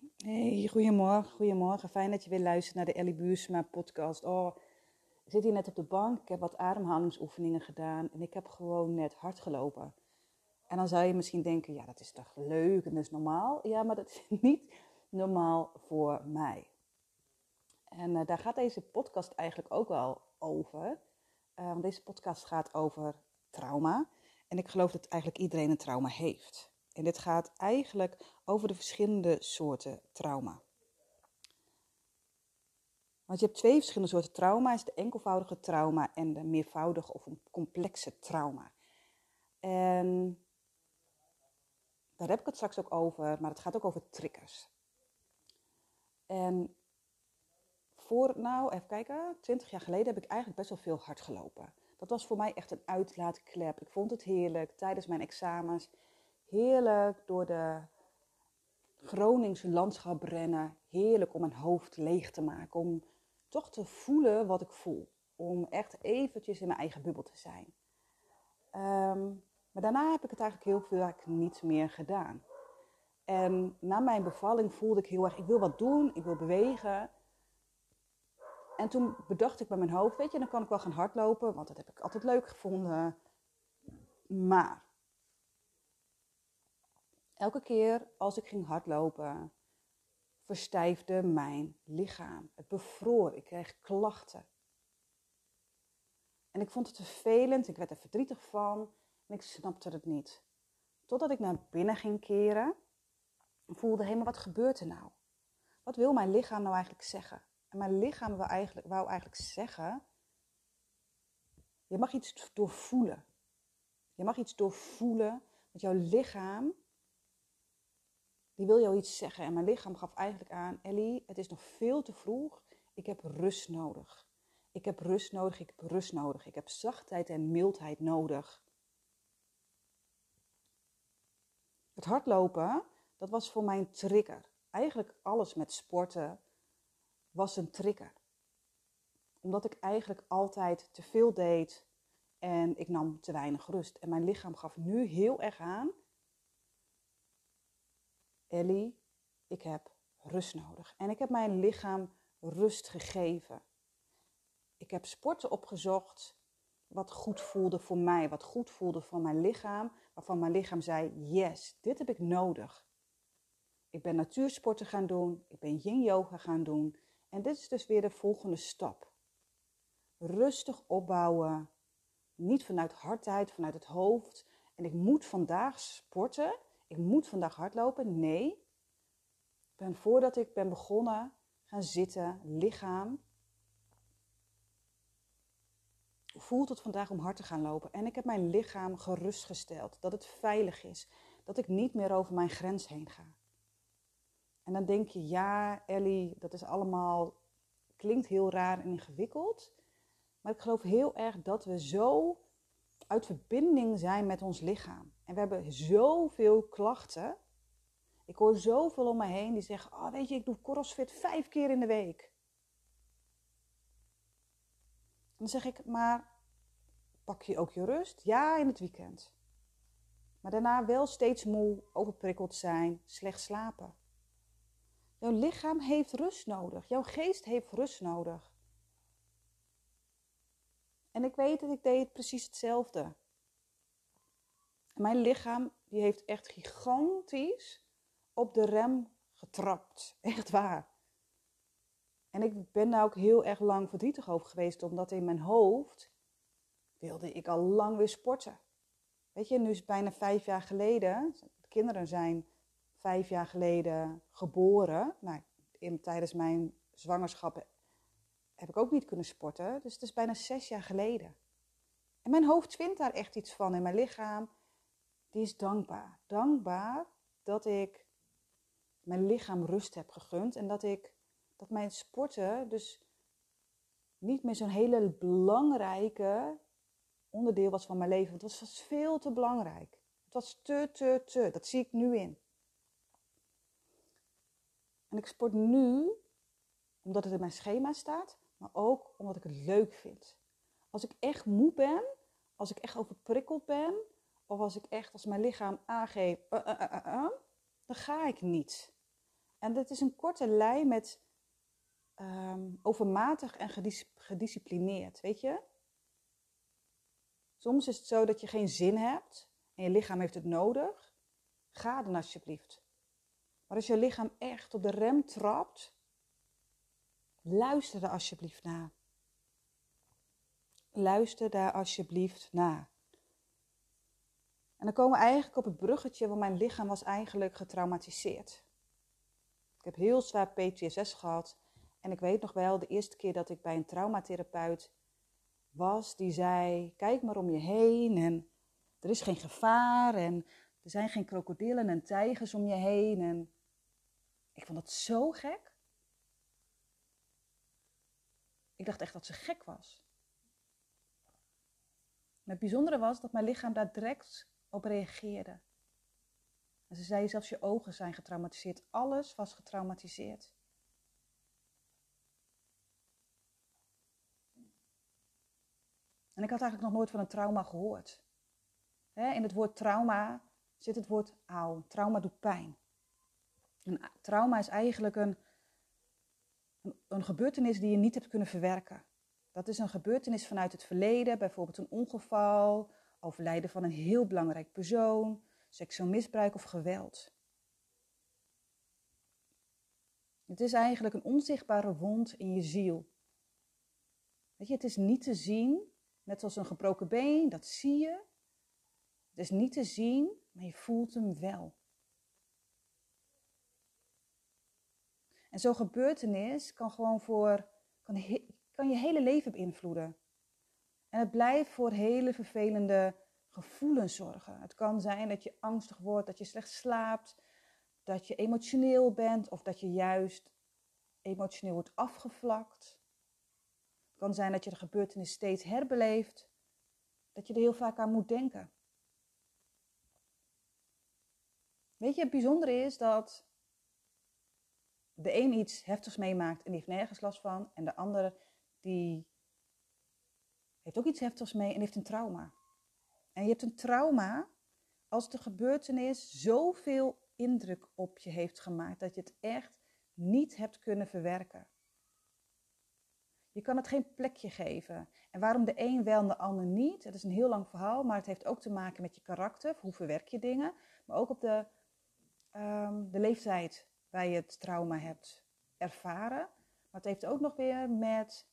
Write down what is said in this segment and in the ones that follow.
Hey, goedemorgen, goedemorgen. Fijn dat je weer luistert naar de Ellie Buursma podcast. Oh, ik zit hier net op de bank, ik heb wat ademhalingsoefeningen gedaan en ik heb gewoon net hard gelopen. En dan zou je misschien denken, ja, dat is toch leuk en dat is normaal. Ja, maar dat is niet normaal voor mij. En uh, daar gaat deze podcast eigenlijk ook wel over. Uh, deze podcast gaat over trauma. En ik geloof dat eigenlijk iedereen een trauma heeft. En dit gaat eigenlijk over de verschillende soorten trauma. Want je hebt twee verschillende soorten trauma. is de enkelvoudige trauma en de meervoudige of een complexe trauma. En daar heb ik het straks ook over, maar het gaat ook over triggers. En voor, nou, even kijken, 20 jaar geleden heb ik eigenlijk best wel veel hard gelopen. Dat was voor mij echt een uitlaatklep. Ik vond het heerlijk tijdens mijn examens heerlijk door de Groningse landschap rennen. Heerlijk om mijn hoofd leeg te maken. Om toch te voelen wat ik voel. Om echt eventjes in mijn eigen bubbel te zijn. Ehm, maar daarna heb ik het eigenlijk heel veel niet meer gedaan. En na mijn bevalling voelde ik heel erg, ik wil wat doen, ik wil bewegen. En toen bedacht ik bij mijn hoofd, weet je, dan kan ik wel gaan hardlopen, want dat heb ik altijd leuk gevonden. Maar Elke keer als ik ging hardlopen, verstijfde mijn lichaam. Het bevroor, ik kreeg klachten. En ik vond het vervelend, ik werd er verdrietig van en ik snapte het niet. Totdat ik naar binnen ging keren en voelde, hé, wat gebeurt er nou? Wat wil mijn lichaam nou eigenlijk zeggen? En mijn lichaam wou eigenlijk, wou eigenlijk zeggen, je mag iets doorvoelen. Je mag iets doorvoelen, want jouw lichaam die wil jou iets zeggen. En mijn lichaam gaf eigenlijk aan, Ellie, het is nog veel te vroeg. Ik heb rust nodig. Ik heb rust nodig, ik heb rust nodig. Ik heb zachtheid en mildheid nodig. Het hardlopen, dat was voor mij een trigger. Eigenlijk alles met sporten was een trigger. Omdat ik eigenlijk altijd te veel deed en ik nam te weinig rust. En mijn lichaam gaf nu heel erg aan, Ellie, ik heb rust nodig. En ik heb mijn lichaam rust gegeven. Ik heb sporten opgezocht wat goed voelde voor mij, wat goed voelde voor mijn lichaam, waarvan mijn lichaam zei: Yes, dit heb ik nodig. Ik ben natuursporten gaan doen, ik ben yin yoga gaan doen. En dit is dus weer de volgende stap. Rustig opbouwen, niet vanuit hardheid, vanuit het hoofd. En ik moet vandaag sporten ik moet vandaag hardlopen. Nee. Ik ben voordat ik ben begonnen gaan zitten, lichaam. Voelt het vandaag om hard te gaan lopen. En ik heb mijn lichaam gerustgesteld. Dat het veilig is. Dat ik niet meer over mijn grens heen ga. En dan denk je, ja Ellie, dat is allemaal, klinkt heel raar en ingewikkeld. Maar ik geloof heel erg dat we zo uit verbinding zijn met ons lichaam. En we hebben zoveel klachten. Ik hoor zoveel om me heen die zeggen: Oh, weet je, ik doe crossfit vijf keer in de week. Dan zeg ik: Maar pak je ook je rust? Ja, in het weekend. Maar daarna wel steeds moe, overprikkeld zijn, slecht slapen. Jouw lichaam heeft rust nodig. Jouw geest heeft rust nodig. En ik weet dat ik deed precies hetzelfde. Mijn lichaam die heeft echt gigantisch op de rem getrapt. Echt waar. En ik ben daar ook heel erg lang verdrietig over geweest, omdat in mijn hoofd wilde ik al lang weer sporten. Weet je, nu is het bijna vijf jaar geleden. De kinderen zijn vijf jaar geleden geboren. Nou, in, tijdens mijn zwangerschap heb ik ook niet kunnen sporten. Dus het is bijna zes jaar geleden. En mijn hoofd vindt daar echt iets van in mijn lichaam die is dankbaar. Dankbaar dat ik mijn lichaam rust heb gegund en dat ik dat mijn sporten dus niet meer zo'n hele belangrijke onderdeel was van mijn leven. Want het was veel te belangrijk. Het was te, te, te. Dat zie ik nu in. En ik sport nu omdat het in mijn schema staat, maar ook omdat ik het leuk vind. Als ik echt moe ben, als ik echt overprikkeld ben, of als ik echt, als mijn lichaam aangeeft, uh, uh, uh, dan ga ik niet. En dat is een korte lijn met um, overmatig en gedis gedisciplineerd, weet je? Soms is het zo dat je geen zin hebt en je lichaam heeft het nodig. Ga dan alsjeblieft. Maar als je lichaam echt op de rem trapt, luister er alsjeblieft naar. Luister daar alsjeblieft naar. En dan komen we eigenlijk op het bruggetje, want mijn lichaam was eigenlijk getraumatiseerd. Ik heb heel zwaar PTSS gehad. En ik weet nog wel, de eerste keer dat ik bij een traumatherapeut was, die zei: Kijk maar om je heen en er is geen gevaar en er zijn geen krokodillen en tijgers om je heen. En ik vond dat zo gek. Ik dacht echt dat ze gek was. het bijzondere was dat mijn lichaam daar direct op reageerde. Ze zei zelfs je ogen zijn getraumatiseerd. Alles was getraumatiseerd. En ik had eigenlijk nog nooit van een trauma gehoord. in het woord trauma zit het woord auw. Trauma doet pijn. Een trauma is eigenlijk een, een gebeurtenis die je niet hebt kunnen verwerken. Dat is een gebeurtenis vanuit het verleden, bijvoorbeeld een ongeval, overlijden van een heel belangrijk persoon, seksueel misbruik of geweld. Het is eigenlijk een onzichtbare wond in je ziel. Weet je, het is niet te zien, net zoals een gebroken been, dat zie je. Het is niet te zien, maar je voelt hem wel. En zo'n gebeurtenis kan gewoon voor, kan, kan je hele leven beïnvloeden. En het blijft voor hele vervelende gevoelens zorgen. Het kan zijn dat je angstig wordt, dat je slecht slaapt, dat je emotioneel bent of dat je juist emotioneel wordt afgevlakt. Het kan zijn dat je de gebeurtenis steeds herbeleeft, dat je er heel vaak aan moet denken. Weet je, het bijzondere is dat de een iets heftigs meemaakt en die heeft nergens last van, en de ander die heeft ook iets heftigs mee en heeft een trauma. En je hebt een trauma als de gebeurtenis zoveel indruk op je heeft gemaakt dat je het echt niet hebt kunnen verwerken. Je kan het geen plekje geven. En waarom de een wel en de ander niet? Het is een heel lang verhaal, maar het heeft ook te maken met je karakter. Hoe verwerk je dingen? Maar ook op de, um, de leeftijd waar je het trauma hebt ervaren. Maar het heeft ook nog weer met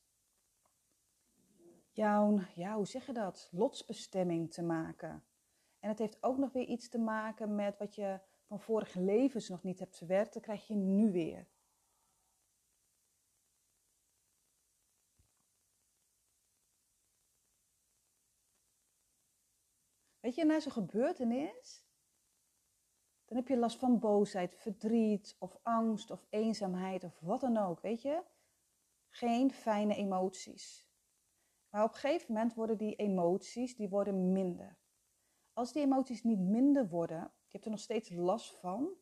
jouw, ja, hoe zeg je dat, lotsbestemming te maken. En het heeft ook nog weer iets te maken met wat je van vorige levens nog niet hebt verwerkt, dat krijg je nu weer. Weet je, na zo'n gebeurtenis, dan heb je last van boosheid, verdriet of angst of eenzaamheid of wat dan ook, weet je? Geen fijne emoties. Maar op een gegeven moment worden die emoties die worden minder. Als die emoties niet minder worden, je hebt er nog steeds last van,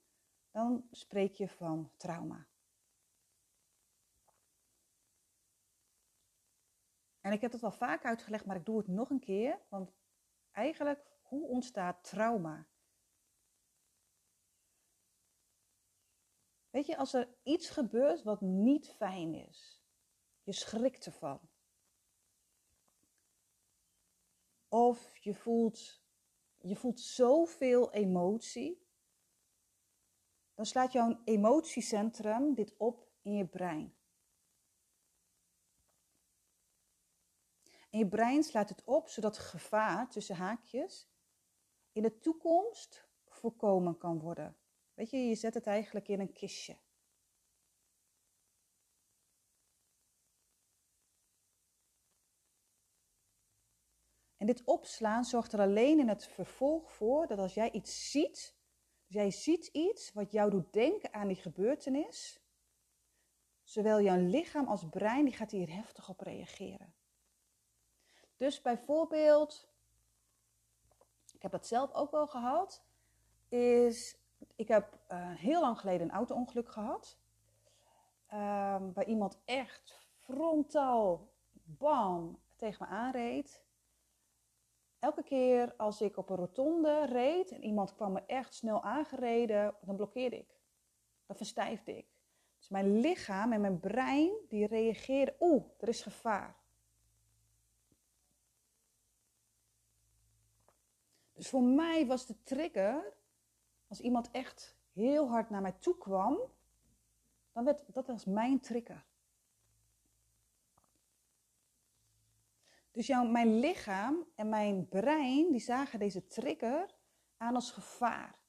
dan spreek je van trauma. En ik heb het al vaak uitgelegd, maar ik doe het nog een keer. Want eigenlijk, hoe ontstaat trauma? Weet je, als er iets gebeurt wat niet fijn is, je schrikt ervan. Of je voelt, je voelt zoveel emotie. Dan slaat jouw emotiecentrum dit op in je brein. En je brein slaat het op zodat gevaar tussen haakjes in de toekomst voorkomen kan worden. Weet je, je zet het eigenlijk in een kistje. En dit opslaan zorgt er alleen in het vervolg voor dat als jij iets ziet, dus jij ziet iets wat jou doet denken aan die gebeurtenis, zowel jouw lichaam als brein, die gaat hier heftig op reageren. Dus bijvoorbeeld, ik heb dat zelf ook wel gehad, is, ik heb uh, heel lang geleden een auto-ongeluk gehad, uh, waar iemand echt frontaal, bam, tegen me aanreed. Elke keer als ik op een rotonde reed en iemand kwam me echt snel aangereden, dan blokkeerde ik. Dan verstijfde ik. Dus mijn lichaam en mijn brein, die reageerden, oeh, er is gevaar. Dus voor mij was de trigger, als iemand echt heel hard naar mij toe kwam, dan werd dat was mijn trigger. Dus jouw, mijn lichaam en mijn brein, die zagen deze trigger aan als gevaar.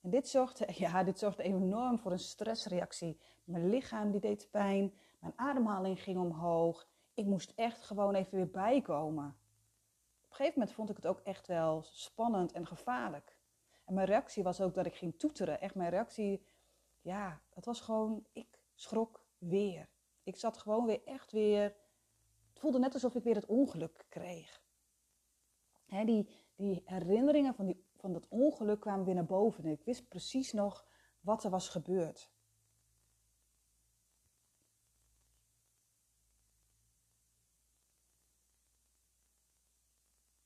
En dit zorgde, ja, dit zorgde enorm voor een stressreactie. Mijn lichaam die deed pijn, mijn ademhaling ging omhoog. Ik moest echt gewoon even weer bijkomen. Op een gegeven moment vond ik het ook echt wel spannend en gevaarlijk. En mijn reactie was ook dat ik ging toeteren. Echt mijn reactie, ja, dat was gewoon, ik schrok weer. Ik zat gewoon weer echt weer, voelde net alsof ik weer het ongeluk kreeg. die, die herinneringen van, die, van dat ongeluk kwamen weer naar boven. En ik wist precies nog wat er was gebeurd.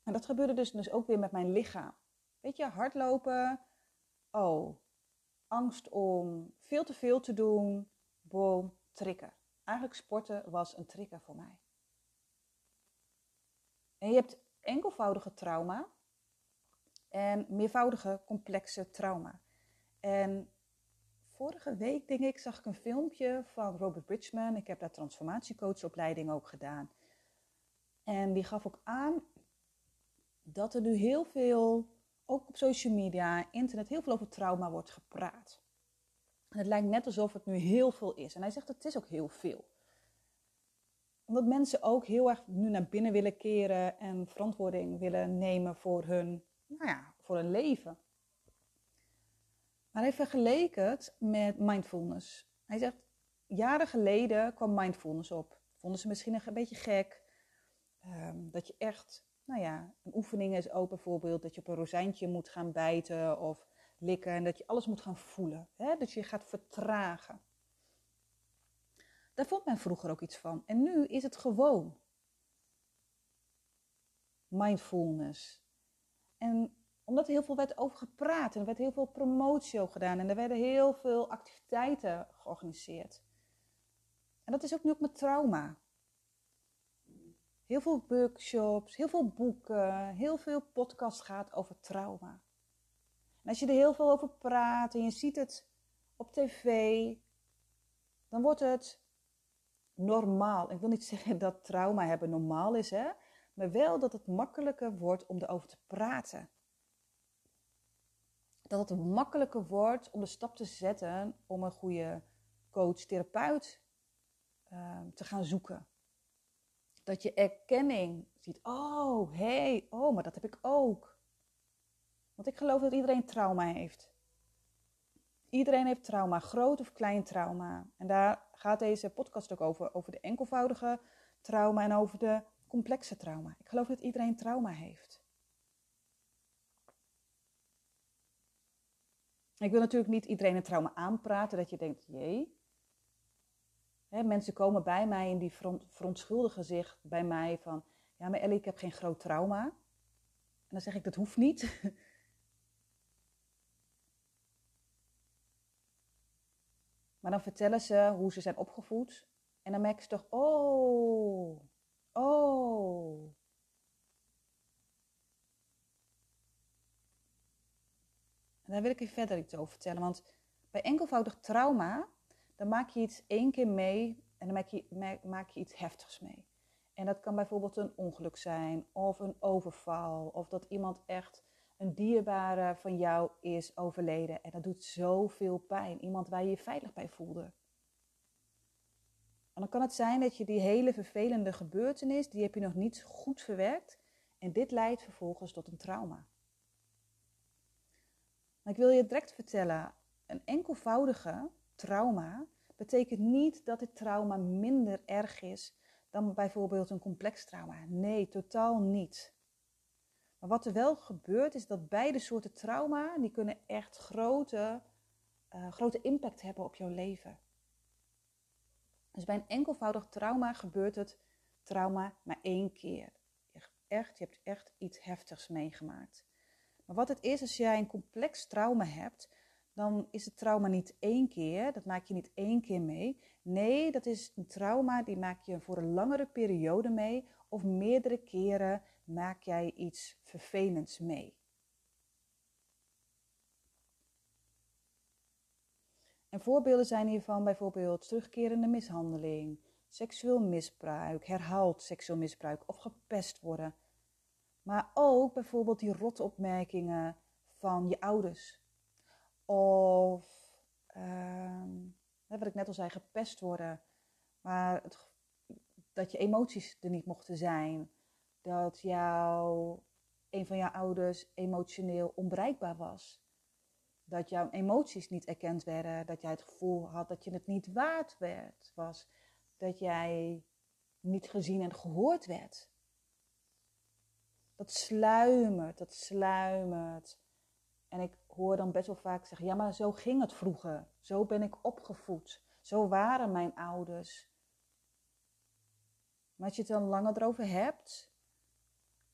En dat gebeurde dus, dus ook weer met mijn lichaam. Weet je, hardlopen. Oh, angst om veel te veel te doen. Boom, trigger. Eigenlijk sporten was een trigger voor mij. En je hebt enkelvoudige trauma en meervoudige complexe trauma. En vorige week, denk ik, zag ik een filmpje van Robert Bridgman. Ik heb daar transformatiecoachopleiding ook gedaan. En die gaf ook aan dat er nu heel veel, ook op social media, internet, heel veel over trauma wordt gepraat. En het lijkt net alsof het nu heel veel is. En hij zegt, het is ook heel veel. Omdat mensen ook heel erg nu naar binnen willen keren en verantwoording willen nemen voor hun, nou ja, voor hun leven. Maar hij vergeleek het met mindfulness. Hij zegt, jaren geleden kwam mindfulness op. Vonden ze misschien een beetje gek. Um, dat je echt nou ja, een oefening is ook bijvoorbeeld dat je op een rozijntje moet gaan bijten of likken en dat je alles moet gaan voelen. Hè? Dat je gaat vertragen. Daar vond men vroeger ook iets van. En nu is het gewoon mindfulness. En omdat er heel veel werd over gepraat en er werd heel veel promotie gedaan en er werden heel veel activiteiten georganiseerd. En dat is ook nu ook met trauma. Heel veel workshops, heel veel boeken, heel veel podcasts gaat over trauma. En als je er heel veel over praat en je ziet het op tv, dan wordt het normaal. Ik wil niet zeggen dat trauma hebben normaal is, hè? maar wel dat het makkelijker wordt om erover te praten. Dat het makkelijker wordt om de stap te zetten om een goede coach, therapeut uh, te gaan zoeken. Dat je erkenning ziet. Oh, hé, hey, oh, maar dat heb ik ook. Want ik geloof dat iedereen trauma heeft. Iedereen heeft trauma, groot of klein trauma. En daar gaat deze podcast ook over. Over de enkelvoudige trauma en over de complexe trauma. Ik geloof dat iedereen trauma heeft. Ik wil natuurlijk niet iedereen een trauma aanpraten dat je denkt, jee, mensen komen bij mij en die verontschuldigen zich bij mij van, ja maar Ellie, ik heb geen groot trauma. En dan zeg ik, dat hoeft niet. maar dan vertellen ze hoe ze zijn opgevoed. En dan merken ze toch, oh, oh. En daar wil ik je verder iets over vertellen. Want bij enkelvoudig trauma dan maak je iets één keer mee en dan maak je, maak je iets heftigs mee. En dat kan bijvoorbeeld een ongeluk zijn, of een overval, of dat iemand echt een dierbare van jou is overleden. En dat doet zoveel pijn. Iemand waar je je veilig bij voelde. En dan kan het zijn dat je die hele vervelende gebeurtenis, die heb je nog niet goed verwerkt. En dit leidt vervolgens tot een trauma. Maar ik wil je direct vertellen, een enkelvoudige trauma betekent niet dat het trauma minder erg is dan bijvoorbeeld een complex trauma. Nee, totaal niet. Maar wat er wel gebeurt is dat beide soorten trauma, die kunnen echt grote, uh, grote impact hebben op jouw leven. Dus bij een enkelvoudig trauma gebeurt het trauma maar één keer. Echt, je hebt echt iets heftigs meegemaakt. Maar wat het is, als jij een complex trauma hebt, dan is het trauma niet één keer, dat maak je niet één keer mee. Nee, dat is een trauma die maak je voor een langere periode mee of meerdere keren maak jij iets vervelends mee. En voorbeelden zijn hiervan bijvoorbeeld terugkerende mishandeling, seksueel misbruik, herhaald seksueel misbruik of gepest worden. Maar ook bijvoorbeeld die rotopmerkingen van je ouders. Of, uh, wat ik net al zei, gepest worden. Maar dat je emoties er niet mochten zijn. Dat jou, een van jouw ouders emotioneel onbereikbaar was. Dat jouw emoties niet erkend werden. Dat jij het gevoel had dat je het niet waard werd, was. Dat jij niet gezien en gehoord werd. Dat sluimert, dat sluimert. En ik hoor dan best wel vaak zeggen: ja, maar zo ging het vroeger. Zo ben ik opgevoed. Zo waren mijn ouders. Maar als je het dan langer erover hebt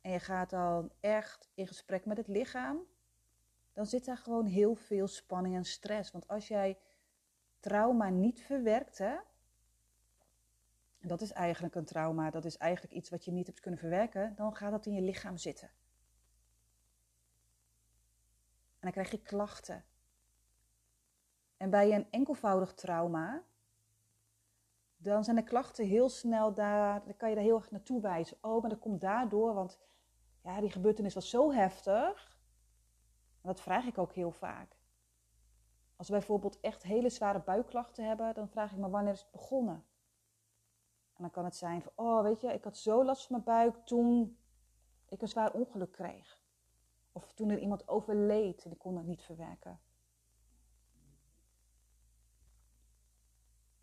en je gaat dan echt in gesprek met het lichaam, dan zit daar gewoon heel veel spanning en stress. Want als jij trauma niet verwerkt, hè, dat is eigenlijk een trauma, dat is eigenlijk iets wat je niet hebt kunnen verwerken, dan gaat dat in je lichaam zitten. En dan krijg je klachten. En bij een enkelvoudig trauma, dan zijn de klachten heel snel daar, dan kan je daar heel erg naartoe wijzen. Oh, maar dat komt daardoor, want ja, die gebeurtenis was zo heftig. En dat vraag ik ook heel vaak. Als we bijvoorbeeld echt hele zware buikklachten hebben, dan vraag ik me wanneer is het begonnen? En dan kan het zijn van, oh weet je, ik had zo last van mijn buik toen ik een zwaar ongeluk kreeg. Of toen er iemand overleed en ik kon het niet verwerken.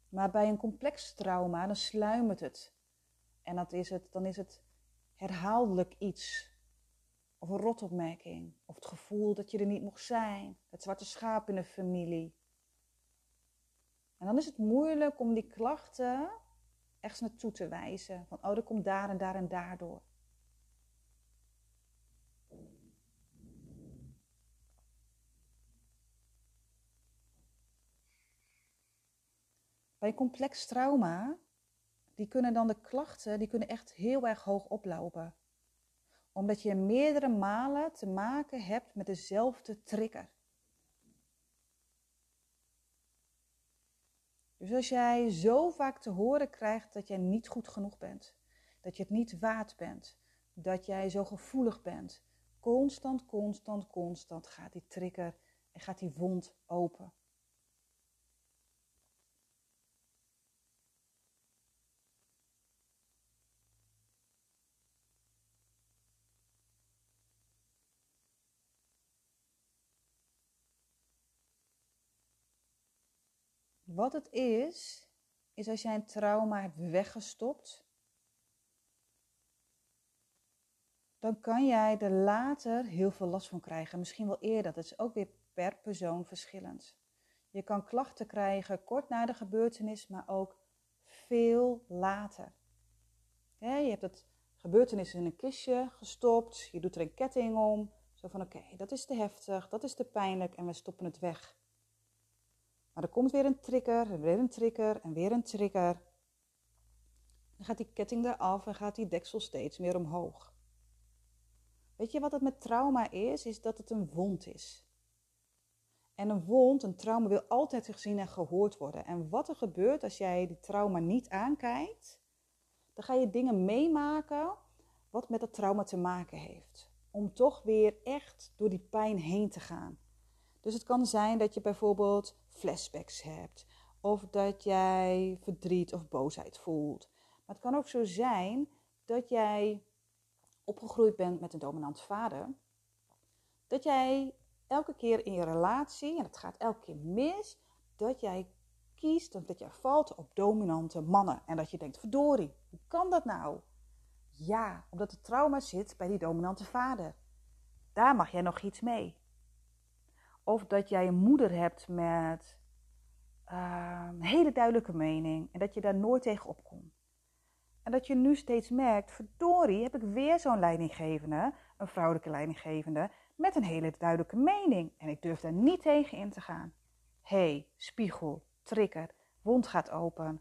Maar bij een complex trauma, dan sluimert het. En dat is het, dan is het herhaaldelijk iets. Of een rotopmerking. Of het gevoel dat je er niet mocht zijn. Het zwarte schaap in de familie. En dan is het moeilijk om die klachten echt naartoe te wijzen. Van, oh, dat komt daar en daar en daardoor. Bij een complex trauma, die kunnen dan de klachten, die kunnen echt heel erg hoog oplopen. Omdat je meerdere malen te maken hebt met dezelfde trigger. Dus als jij zo vaak te horen krijgt dat jij niet goed genoeg bent, dat je het niet waard bent, dat jij zo gevoelig bent, constant, constant, constant gaat die trigger en gaat die wond open. Wat het is, is als jij een trauma hebt weggestopt, dan kan jij er later heel veel last van krijgen. Misschien wel eerder. Dat is ook weer per persoon verschillend. Je kan klachten krijgen kort na de gebeurtenis, maar ook veel later. je hebt het gebeurtenis in een kistje gestopt, je doet er een ketting om. Zo van oké, dat is te heftig, dat is te pijnlijk en we stoppen het weg. Maar er komt weer een trigger, en weer een trigger en weer een trigger. Dan gaat die ketting eraf en gaat die deksel steeds meer omhoog. Weet je wat het met trauma is? Is dat het een wond is. En een wond, een trauma, wil altijd gezien en gehoord worden. En wat er gebeurt als jij die trauma niet aankijkt, dan ga je dingen meemaken wat met dat trauma te maken heeft. Om toch weer echt door die pijn heen te gaan. Dus het kan zijn dat je bijvoorbeeld flashbacks hebt. Of dat jij verdriet of boosheid voelt. Maar het kan ook zo zijn dat jij opgegroeid bent met een dominante vader. Dat jij elke keer in je relatie, en het gaat elke keer mis, dat jij kiest of dat jij valt op dominante mannen. En dat je denkt, verdorie, hoe kan dat nou? Ja, omdat het trauma zit bij die dominante vader. Daar mag jij nog iets mee. Of dat jij een moeder hebt met uh, een hele duidelijke mening en dat je daar nooit tegen opkomt. En dat je nu steeds merkt, verdorie, heb ik weer zo'n leidinggevende, een vrouwelijke leidinggevende, met een hele duidelijke mening. En ik durf daar niet tegen in te gaan. hey, spiegel, trigger, wond gaat open. En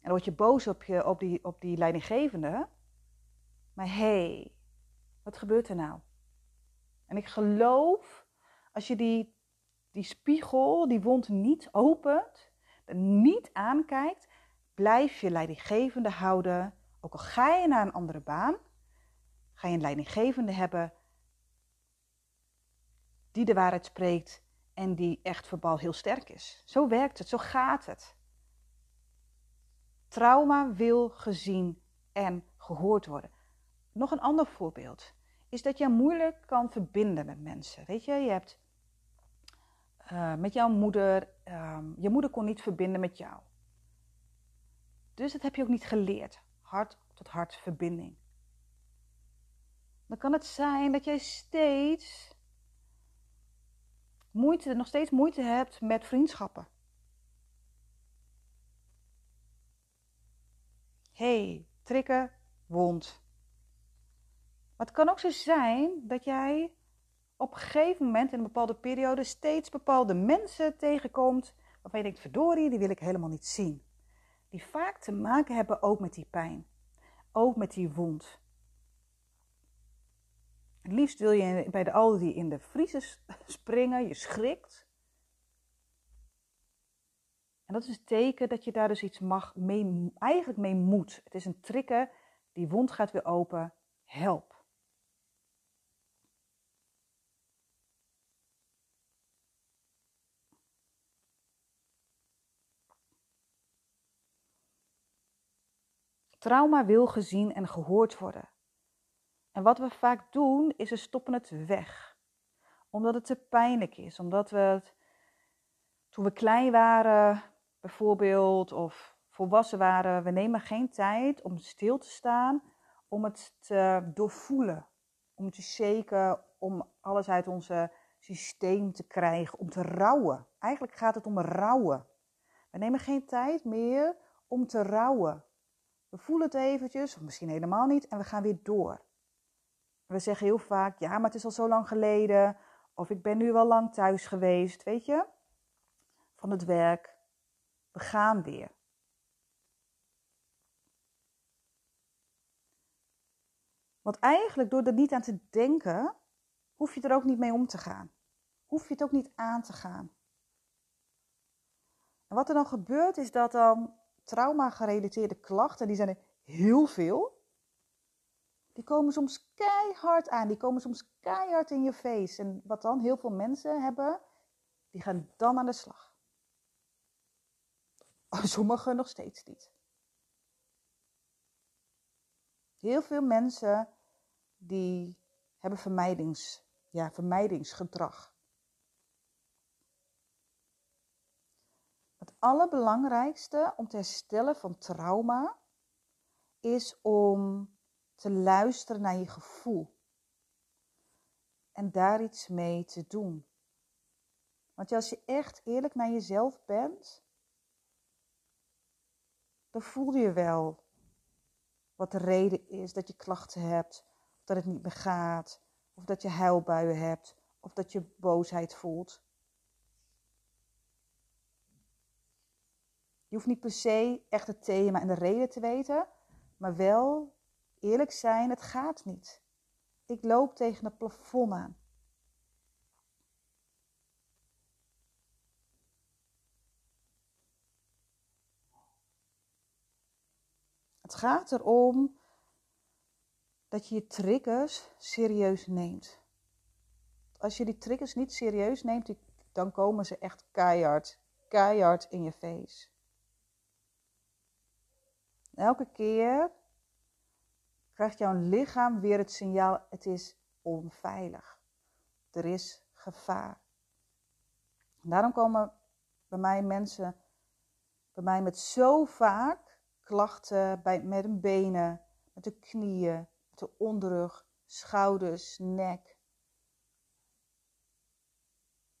dan word je boos op, je, op, die, op die leidinggevende. Maar hey, wat gebeurt er nou? En ik geloof, als je die, die spiegel, die wond niet opent, niet aankijkt, blijf je leidinggevende houden. Ook al ga je naar een andere baan, ga je een leidinggevende hebben die de waarheid spreekt en die echt verbaal heel sterk is. Zo werkt het, zo gaat het. Trauma wil gezien en gehoord worden. Nog een ander voorbeeld is dat je moeilijk kan verbinden met mensen. Weet je, je hebt uh, met jouw moeder, um, je moeder kon niet verbinden met jou. Dus dat heb je ook niet geleerd. Hart tot hart verbinding. Dan kan het zijn dat jij steeds moeite, nog steeds moeite hebt met vriendschappen. hey, trikken, wond. Maar het kan ook zo zijn dat jij op een gegeven moment in een bepaalde periode steeds bepaalde mensen tegenkomt waarvan je denkt, verdorie, die wil ik helemaal niet zien. Die vaak te maken hebben ook met die pijn, ook met die wond. Het liefst wil je bij de Aldi in de vriezer springen, je schrikt. En dat is een teken dat je daar dus iets mag mee, eigenlijk mee moet. Het is een trigger, die wond gaat weer open, help. Trauma wil gezien en gehoord worden. En wat we vaak doen, is we stoppen het weg. Omdat het te pijnlijk is. Omdat we toen we klein waren, bijvoorbeeld, of volwassen waren, we nemen geen tijd om stil te staan, om het te doorvoelen. Om te shaken, om alles uit ons systeem te krijgen, om te rouwen. Eigenlijk gaat het om rouwen. We nemen geen tijd meer om te rouwen. We voelen het eventjes, of misschien helemaal niet, en we gaan weer door. We zeggen heel vaak, ja, maar het is al zo lang geleden, of ik ben nu wel lang thuis geweest, weet je, van het werk. We gaan weer. Want eigenlijk door er niet aan te denken, hoef je er ook niet mee om te gaan. Hoef je het ook niet aan te gaan. En wat er dan gebeurt is dat dan trauma-gerelateerde klachten, die zijn er heel veel. Die komen soms keihard aan, die komen soms keihard in je face. En wat dan heel veel mensen hebben, die gaan dan aan de slag. Sommigen nog steeds niet. Heel veel mensen die hebben vermijdings, ja, vermijdingsgedrag. Het allerbelangrijkste om te herstellen van trauma is om te luisteren naar je gevoel. En daar iets mee te doen. Want als je echt eerlijk naar jezelf bent, dan voel je wel wat de reden is dat je klachten hebt, of dat het niet meer gaat, of dat je huilbuien hebt, of dat je boosheid voelt. Je hoeft niet per se echt het thema en de reden te weten, maar wel eerlijk zijn, het gaat niet. Ik loop tegen het plafond aan. Het gaat erom dat je je triggers serieus neemt. Als je die triggers niet serieus neemt, dan komen ze echt keihard, keihard in je face. Elke keer krijgt jouw lichaam weer het signaal: het is onveilig. Er is gevaar. Daarom komen bij mij mensen, bij mij met zo vaak klachten bij, met hun benen, met de knieën, met de onderrug, schouders, nek.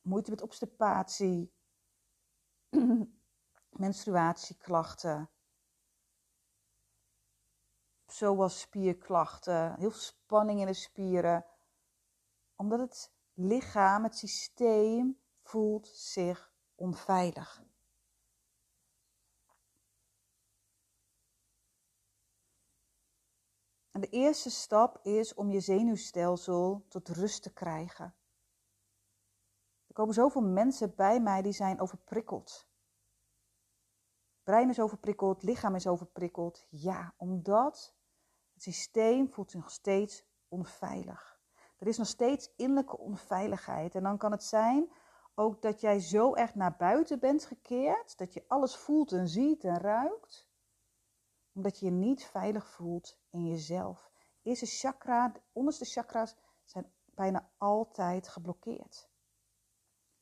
Moeite met obstipatie, menstruatieklachten, zoals spierklachten, heel veel spanning in de spieren. Omdat het lichaam, het systeem voelt zich onveilig. En de eerste stap is om je zenuwstelsel tot rust te krijgen. Er komen zoveel mensen bij mij die zijn overprikkeld. Brein is overprikkeld, lichaam is overprikkeld. Ja, omdat het systeem voelt zich nog steeds onveilig. Er is nog steeds innerlijke onveiligheid. En dan kan het zijn ook dat jij zo erg naar buiten bent gekeerd, dat je alles voelt en ziet en ruikt, omdat je je niet veilig voelt in jezelf. Eerste chakra, de onderste chakra's zijn bijna altijd geblokkeerd.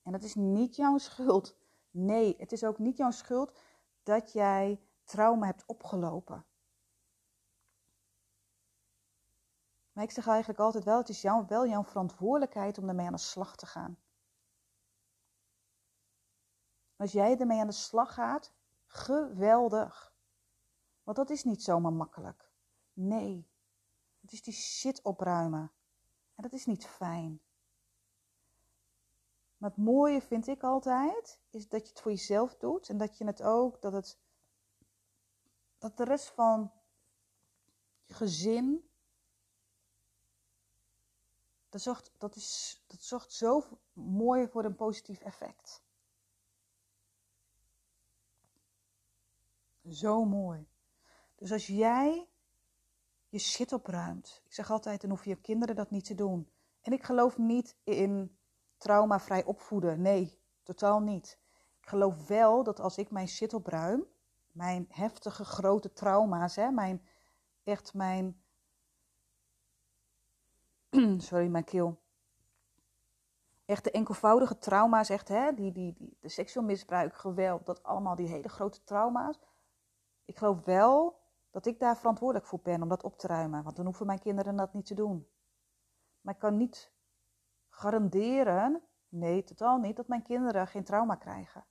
En dat is niet jouw schuld. Nee, het is ook niet jouw schuld dat jij trauma hebt opgelopen. Maar ik zeg eigenlijk altijd wel, het is jou, wel jouw verantwoordelijkheid om ermee aan de slag te gaan. Als jij ermee aan de slag gaat, geweldig. Want dat is niet zomaar makkelijk. Nee, het is die shit opruimen. En dat is niet fijn. Maar het mooie vind ik altijd, is dat je het voor jezelf doet en dat je het ook, dat het, dat de rest van je gezin, dat zorgt, dat, is, dat zorgt zo mooi voor een positief effect. Zo mooi. Dus als jij je shit opruimt, ik zeg altijd, dan hoef je kinderen dat niet te doen. En ik geloof niet in traumavrij opvoeden. Nee, totaal niet. Ik geloof wel dat als ik mijn shit opruim, mijn heftige grote trauma's, hè, mijn, echt mijn, sorry, mijn keel. Echt de enkelvoudige trauma's, echt, hè, die, die, die, de seksueel misbruik, geweld, dat allemaal die hele grote trauma's. Ik geloof wel dat ik daar verantwoordelijk voor ben om dat op te ruimen, want dan hoeven mijn kinderen dat niet te doen. Maar ik kan niet garanderen, nee, totaal niet, dat mijn kinderen geen trauma krijgen.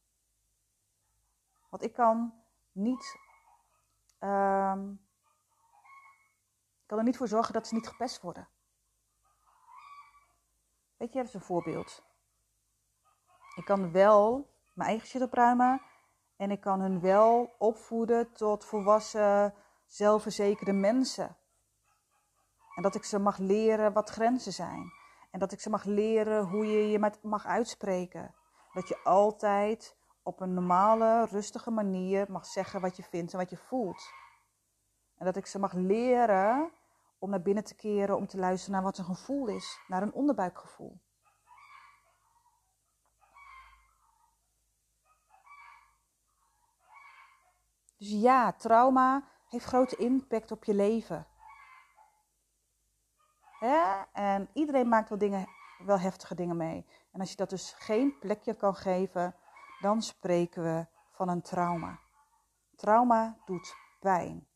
Want ik kan niet, um, ik kan er niet voor zorgen dat ze niet gepest worden. Weet je, dat is een voorbeeld. Ik kan wel mijn eigen shit opruimen en ik kan hun wel opvoeden tot volwassen, zelfverzekerde mensen. En dat ik ze mag leren wat grenzen zijn. En dat ik ze mag leren hoe je je mag uitspreken. Dat je altijd op een normale, rustige manier mag zeggen wat je vindt en wat je voelt. En dat ik ze mag leren om naar binnen te keren, om te luisteren naar wat een gevoel is, naar een onderbuikgevoel. Dus ja, trauma heeft grote impact op je leven. Hè? En iedereen maakt wel, dingen, wel heftige dingen mee. En als je dat dus geen plekje kan geven, dan spreken we van een trauma. Trauma doet pijn.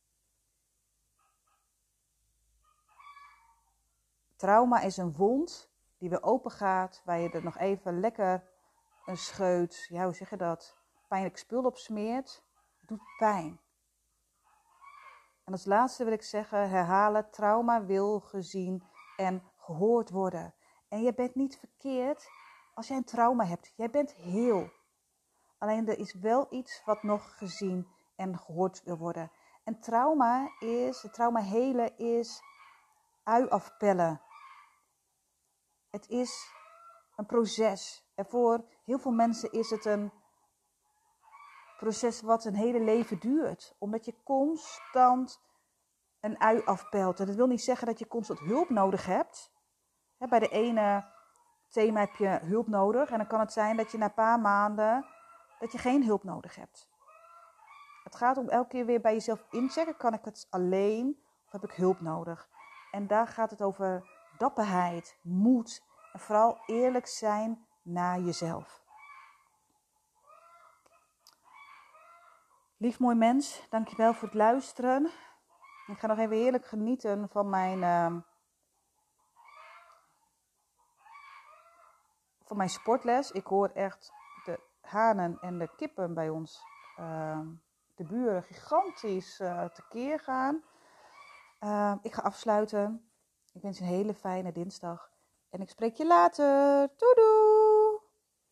Trauma is een wond die weer open gaat, waar je er nog even lekker een scheut, ja, hoe zeg je dat, pijnlijk spul op smeert. doet pijn. En als laatste wil ik zeggen, herhalen, trauma wil gezien en gehoord worden. En je bent niet verkeerd als jij een trauma hebt. Jij bent heel. Alleen er is wel iets wat nog gezien en gehoord wil worden. En trauma is, het trauma helen is ui afpellen. Het is een proces. En voor heel veel mensen is het een proces wat een hele leven duurt. Omdat je constant een ui afpelt. En dat wil niet zeggen dat je constant hulp nodig hebt. bij de ene thema heb je hulp nodig. En dan kan het zijn dat je na een paar maanden dat je geen hulp nodig hebt. Het gaat om elke keer weer bij jezelf inchecken. Kan ik het alleen of heb ik hulp nodig? En daar gaat het over dapperheid, moed en vooral eerlijk zijn naar jezelf. Lief mooi mens, dankjewel voor het luisteren. Ik ga nog even heerlijk genieten van mijn, uh, van mijn sportles. Ik hoor echt de hanen en de kippen bij ons, uh, de buren, gigantisch uh, tekeer gaan. Ehm, ik ga afsluiten. Ik wens je een hele fijne dinsdag. En ik spreek je later. Doei doei!